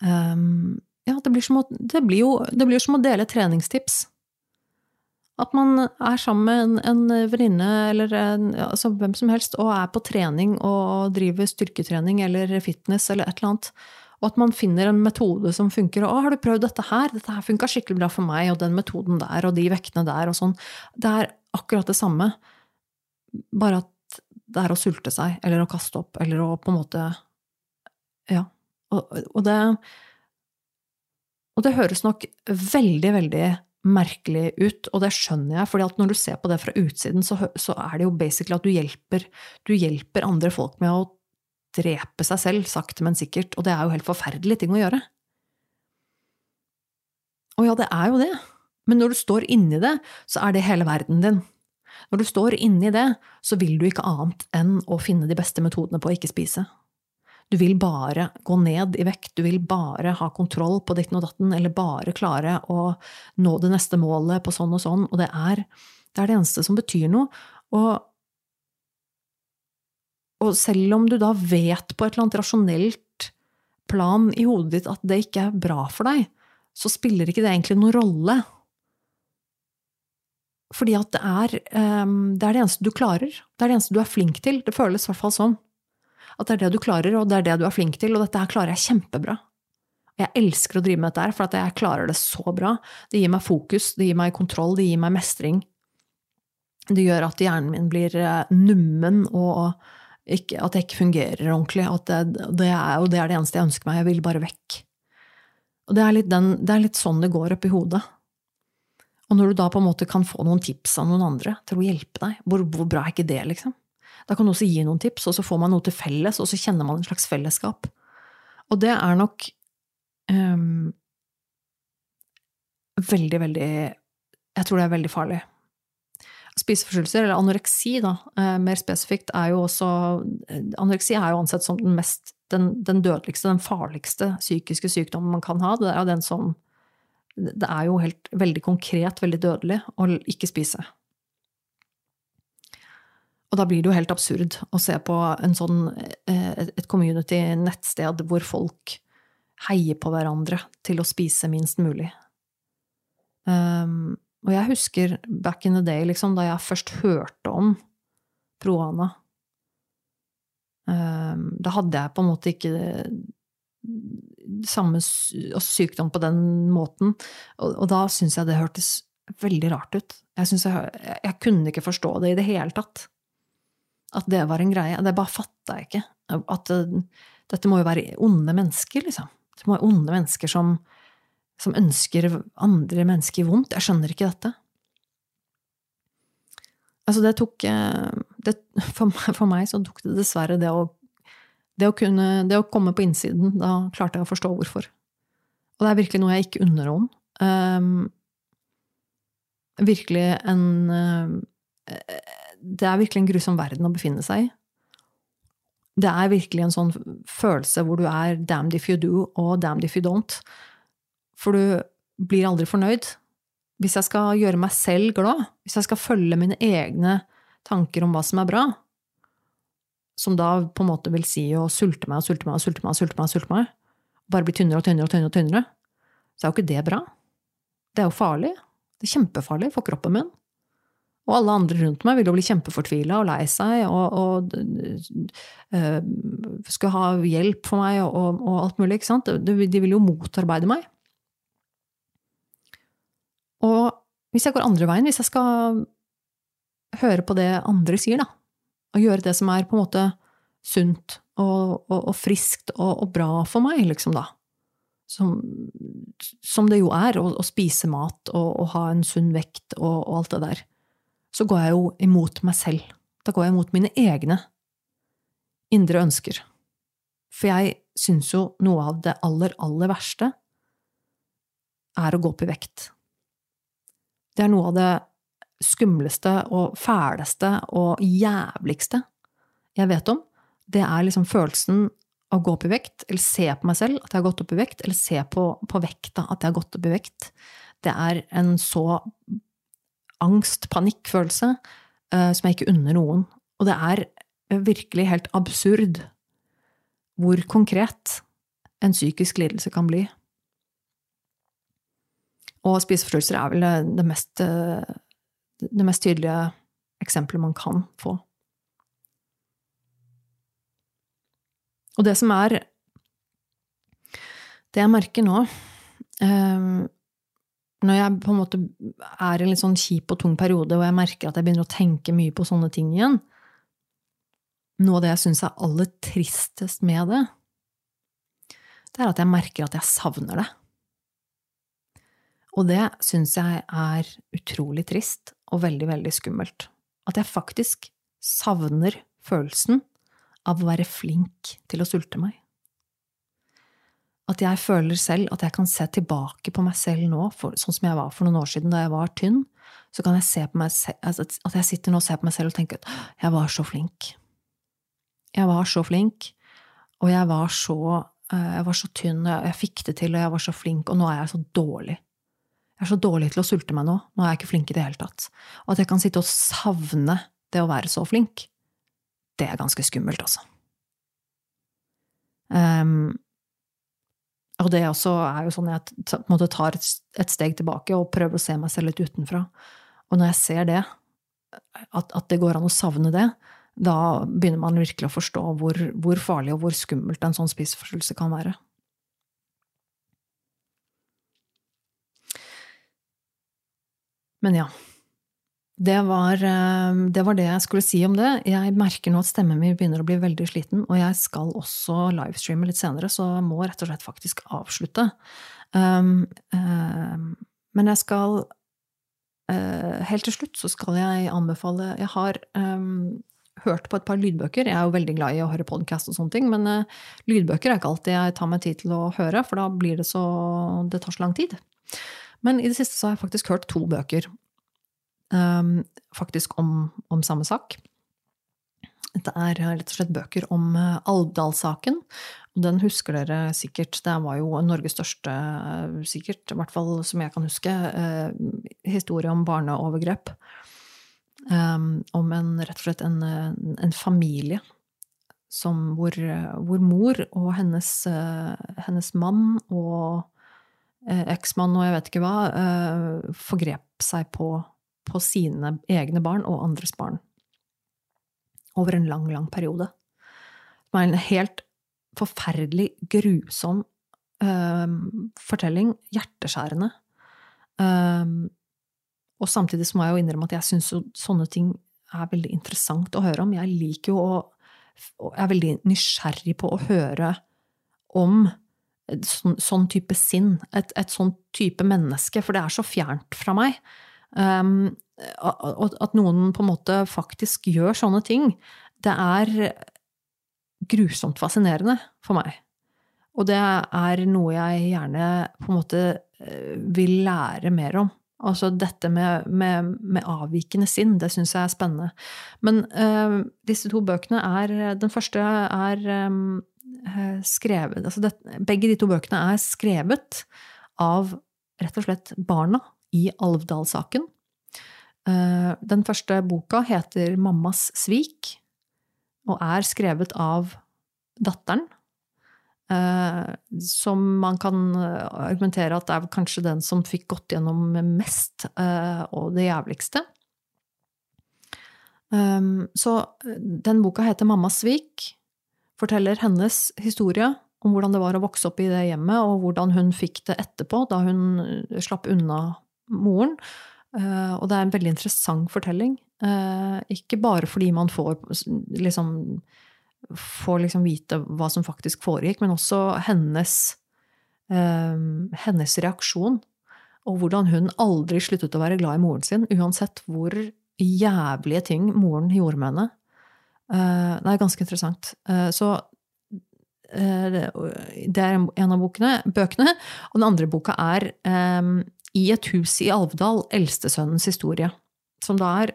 um, Ja, det blir, å, det, blir jo, det blir som å dele treningstips. At man er sammen med en, en venninne eller altså hvem som helst og er på trening og driver styrketrening eller fitness eller et eller annet. Og at man finner en metode som funker. 'Å, har du prøvd dette her? Dette her funka skikkelig bra for meg.' Og den metoden der og de vektene der og sånn. Det er akkurat det samme. Bare at det er å sulte seg, eller å kaste opp, eller å på en måte Ja. Og, og det Og det høres nok veldig, veldig merkelig ut, og det skjønner jeg, fordi at når du ser på det fra utsiden, så, så er det jo basically at du hjelper, du hjelper andre folk med å drepe seg selv, sakte, men sikkert, og det er jo helt forferdelige ting å gjøre. Og ja, det er jo det, men når du står inni det, så er det hele verden din. Når du står inni det, så vil du ikke annet enn å finne de beste metodene på å ikke spise. Du vil bare gå ned i vekt, du vil bare ha kontroll på ditten og datten, eller bare klare å nå det neste målet på sånn og sånn, og det er det, er det eneste som betyr noe. Og, og selv om du da vet på et eller annet rasjonelt plan i hodet ditt at det ikke er bra for deg, så spiller ikke det egentlig noen rolle. Fordi at det er, um, det er det eneste du klarer. Det er det eneste du er flink til. Det føles i hvert fall sånn. At det er det du klarer, og det er det du er flink til, og dette her klarer jeg kjempebra. Jeg elsker å drive med dette her, for at jeg klarer det så bra. Det gir meg fokus, det gir meg kontroll, det gir meg mestring. Det gjør at hjernen min blir eh, nummen, og ikke, at jeg ikke fungerer ordentlig. Det, det, er, og det er det eneste jeg ønsker meg. Jeg vil bare vekk. Og det er den, det er litt sånn det går oppi hodet. Og når du da på en måte kan få noen tips av noen andre til å hjelpe deg, hvor, hvor bra er ikke det, liksom? Da kan du også gi noen tips, og så får man noe til felles, og så kjenner man en slags fellesskap. Og det er nok um, veldig, veldig Jeg tror det er veldig farlig. Spiseforstyrrelser, eller anoreksi, da, uh, mer spesifikt, er jo også Anoreksi er jo ansett som den mest den, den dødeligste, den farligste psykiske sykdommen man kan ha. Det er den som Det er jo helt veldig konkret veldig dødelig å ikke spise. Og da blir det jo helt absurd å se på sånn, eh, et community-nettsted hvor folk heier på hverandre til å spise minst mulig. Um, og jeg husker back in the day, liksom, da jeg først hørte om Proana. Um, da hadde jeg på en måte ikke samme altså sykdom på den måten. Og, da syns jeg det hørtes veldig rart ut. Jeg, jeg, jeg kunne ikke forstå det i det hele tatt. At det var en greie. Det bare fatta jeg ikke. At uh, dette må jo være onde mennesker, liksom. Det må være onde mennesker som, som ønsker andre mennesker vondt. Jeg skjønner ikke dette. Altså, det tok uh, det, for, for, meg så tok det dessverre det å, det å kunne Det å komme på innsiden. Da klarte jeg å forstå hvorfor. Og det er virkelig noe jeg ikke unner noen. Um, virkelig en uh, det er virkelig en grusom verden å befinne seg i. Det er virkelig en sånn følelse hvor du er damned if you do og damned if you don't. For du blir aldri fornøyd. Hvis jeg skal gjøre meg selv glad, hvis jeg skal følge mine egne tanker om hva som er bra, som da på en måte vil si å sulte meg og sulte meg og sulte meg, og sulte meg, og sulte meg, bare bli tynnere og tynnere og tynnere, og tynnere, så er jo ikke det bra. Det er jo farlig. Det er kjempefarlig for kroppen min. Og alle andre rundt meg vil jo bli kjempefortvila og lei seg og, og øh, skal ha hjelp for meg og, og, alt mulig. ikke sant? De, vil jo motarbeide meg. Og hvis jeg går andre veien, hvis jeg skal høre på det andre sier, da, og gjøre det som er på en måte sunt og, og friskt og, bra for meg, liksom, da, som, som det jo er, å, å spise mat og, og, ha en sunn vekt og, og alt det der, så går jeg jo imot meg selv. Da går jeg imot mine egne indre ønsker. For jeg syns jo noe av det aller, aller verste er å gå opp i vekt. Det er noe av det skumleste og fæleste og jævligste jeg vet om. Det er liksom følelsen av å gå opp i vekt, eller se på meg selv at jeg har gått opp i vekt, eller se på, på vekta at jeg har gått opp i vekt. Det er en så angst, panikkfølelse, uh, som jeg ikke unner noen. Og det er virkelig helt absurd hvor konkret en psykisk lidelse kan bli. Og spiseforstyrrelser er vel det mest, det mest tydelige eksempelet man kan få. Og det som er Det jeg merker nå um, Når jeg på en måte er i en litt sånn kjip og tung periode, og jeg merker at jeg begynner å tenke mye på sånne ting igjen Noe av det jeg syns er aller tristest med det, det er at jeg merker at jeg savner det. Og det syns jeg er utrolig trist og veldig, veldig skummelt. At jeg faktisk savner følelsen av å være flink til å sulte meg. At jeg føler selv at jeg kan se tilbake på meg selv nå, for, sånn som jeg var for noen år siden da jeg var tynn. Så kan jeg se på meg selv, altså, at jeg sitter nå og ser på meg selv og tenker at jeg var så flink. Jeg var så flink, og jeg var så, eh, jeg var så tynn, og jeg fikk det til, og jeg var så flink, og nå er jeg så dårlig. Jeg er så dårlig til å sulte meg nå. Nå er jeg ikke flink i det hele tatt. Og at jeg kan sitte og savne det å være så flink det er ganske skummelt, altså. Um, og det også er jo sånn at jeg måte tar et steg tilbake og prøver å se meg selv litt utenfra. Og når jeg ser det, at, at det går an å savne det, da begynner man virkelig å forstå hvor, hvor farlig og hvor skummelt en sånn spiseforstyrrelse kan være. Men ja, det var, eh, det var, det jeg skulle si om det. Jeg merker nå at stemmen min begynner å bli veldig sliten, og jeg skal også livestreame litt senere, så jeg må rett og slett faktisk avslutte. Um, um, men jeg skal uh, Helt til slutt så skal jeg anbefale Jeg har um, hørt på et par lydbøker. Jeg er jo veldig glad i å høre podkast og sånne ting, men uh, lydbøker er ikke alltid jeg tar meg tid til å høre, for da blir det så Det tar så lang tid. Men i det siste så har jeg faktisk hørt to bøker um, faktisk om, om, samme sak. Det er rett og slett bøker om uh, Alvdal-saken. Den husker dere sikkert. Det var jo Norges største, sikkert, i hvert fall som jeg kan huske, historie om barneovergrep. Um, om en, rett og slett en, en familie som, hvor, hvor, mor og hennes, hennes mann og eksmann og jeg vet ikke hva, forgrep seg på på sine egne barn og andres barn. Over en lang, lang periode. Det var en helt forferdelig grusom uh, fortelling. Hjerteskjærende. Og samtidig så må jeg jo innrømme at jeg syns sånne ting er veldig interessant å høre om. Jeg liker jo å Jeg er veldig nysgjerrig på å høre om sånn, sånn type sinn. Et, et sånn type menneske. For det er så fjernt fra meg. Um, at noen på en måte faktisk gjør sånne ting, det er grusomt fascinerende for meg. Og det er noe jeg gjerne på en måte eh, vil lære mer om. Altså dette med, med, med avvikende sinn, det syns jeg er spennende. Men uh, disse to bøkene er Den første er um, skrevet altså det, Begge de to bøkene er skrevet av rett og slett barna i Alvdal-saken. Eh, den første boka heter Mammas svik. og er skrevet av datteren. Eh, som man kan argumentere at er kanskje den som fikk gått gjennom mest, eh, og det jævligste. Så den boka heter Mammas svik. Forteller hennes historie om hvordan det var å vokse opp i det hjemmet, og hvordan hun fikk det etterpå, da hun slapp unna moren. Uh, og det er en veldig interessant fortelling. Uh, ikke bare fordi man får liksom får liksom vite hva som faktisk foregikk, men også hennes, hennes reaksjon. Og hvordan hun aldri sluttet å være glad i moren sin, uansett hvor jævlige ting moren gjorde med henne. Det er ganske interessant. så det er en av bokene, bøkene. Og den andre boka er um, I et hus i Alvdal, eldstesønnens historie. Som da er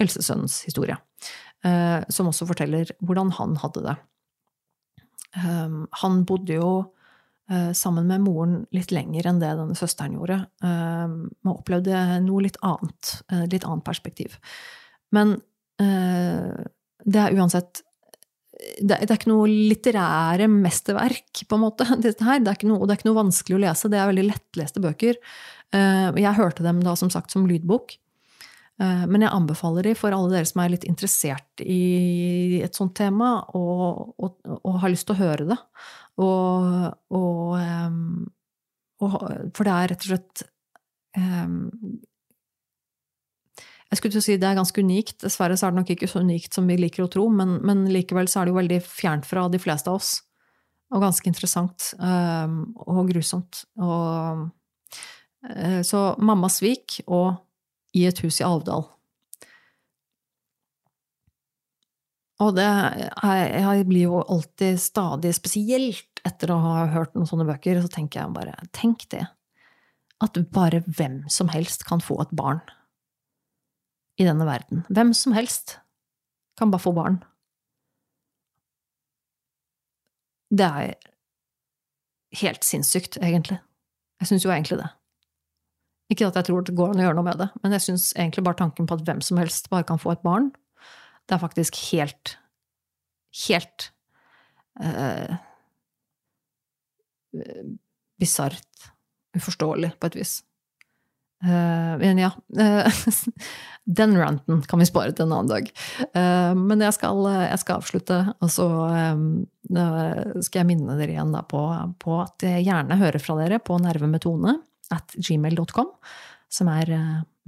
eldstesønnens historie. Som også forteller hvordan han hadde det. Um, han bodde jo sammen med moren litt lenger enn det denne søsteren gjorde. Man opplevde noe litt annet. Litt annet perspektiv. Men det er uansett det, er ikke noe litterære mesterverk, på en måte. Dette her. Det er ikke noe, det er ikke noe vanskelig å lese. Det er veldig lettleste bøker. Eh, jeg hørte dem da som sagt som lydbok. Eh, men jeg anbefaler de for alle dere som er litt interessert i et sånt tema, og, og, og har lyst til å høre det. Og, og, For det er rett og slett jeg skulle til å si det er ganske unikt. Dessverre så er det nok ikke så unikt som vi liker å tro, men, men likevel så er det jo veldig fjernt fra de fleste av oss. Og ganske interessant. Um, og grusomt. Og, uh, så Mamma svik og I et hus i Alvdal. Og det Jeg blir jo alltid stadig, spesielt etter å ha hørt noen sånne bøker, så tenker jeg bare Tenk det. At bare hvem som helst kan få et barn i denne verden. Hvem som helst kan bare få barn. Det er helt sinnssykt, egentlig. Jeg syns jo egentlig det. Ikke at jeg tror det går an å gjøre noe med det, men jeg syns egentlig bare tanken på at hvem som helst bare kan få et barn, det er faktisk helt Helt uh, bisart. Uforståelig, på et vis. Uh, men ja uh, Den ranten kan vi spare til en annen dag. Uh, men jeg skal, jeg skal, avslutte, og så skal jeg minne dere igjen på, på, at jeg gjerne hører fra dere på nervemetone at gmail.com, som er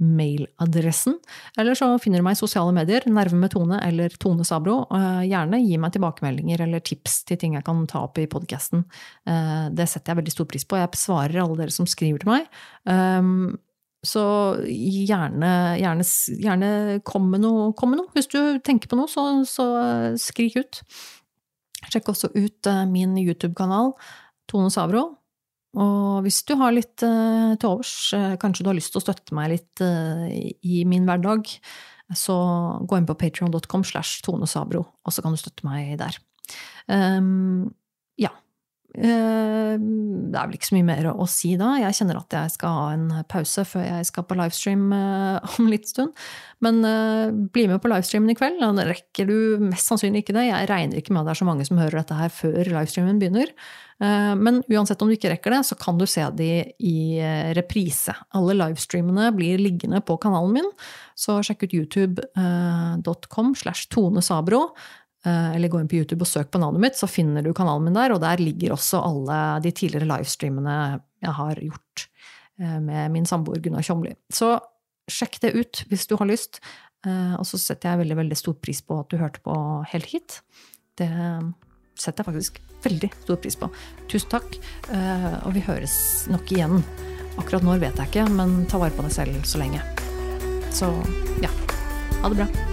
mailadressen. Eller så finner du meg i sosiale medier, Nerve med Tone eller Tone Sabro. Gjerne gi meg tilbakemeldinger eller tips til ting jeg kan ta opp i podkasten. Det setter jeg veldig stor pris på. Jeg svarer alle dere som skriver til meg. Så gjerne, gjerne, gjerne kom, med noe, kom, med noe, Hvis du tenker på noe, så, så skrik ut. Sjekk også ut eh, min YouTube-kanal, Tone Savro. Og hvis du har litt uh, til overs, kanskje du har lyst til å støtte meg litt i min hverdag, så gå inn på patrion.com slash Tone Sabro, og så kan du støtte meg der. Um, ja. Eh, det er vel ikke så mye mer å si da. Jeg kjenner at jeg skal ha en pause før jeg skal på livestream eh, om litt stund. Men uh, bli med på livestreamen i kveld. Da rekker du mest sannsynlig ikke det. Jeg regner ikke med at det er så mange som hører dette her før livestreamen begynner. Men uansett om du ikke rekker det, så kan du se de i reprise. Alle livestreamene blir liggende på kanalen min, så sjekk ut youtube.com slash Tone Sabro. Eh, eller gå inn på YouTube og søk på navnet mitt, så finner du kanalen min der. Og der ligger også alle de tidligere livestreamene jeg har gjort eh, med min samboer Gunnar Tjomli. Så sjekk det ut hvis du har lyst. Eh, og så setter jeg veldig, veldig stor pris på at du hørte på helt hit. Det setter jeg faktisk veldig stor pris på. Tusen takk, og vi høres nok igjen. Akkurat når vet jeg ikke, men ta vare på deg selv så lenge. Så ja, ha det bra.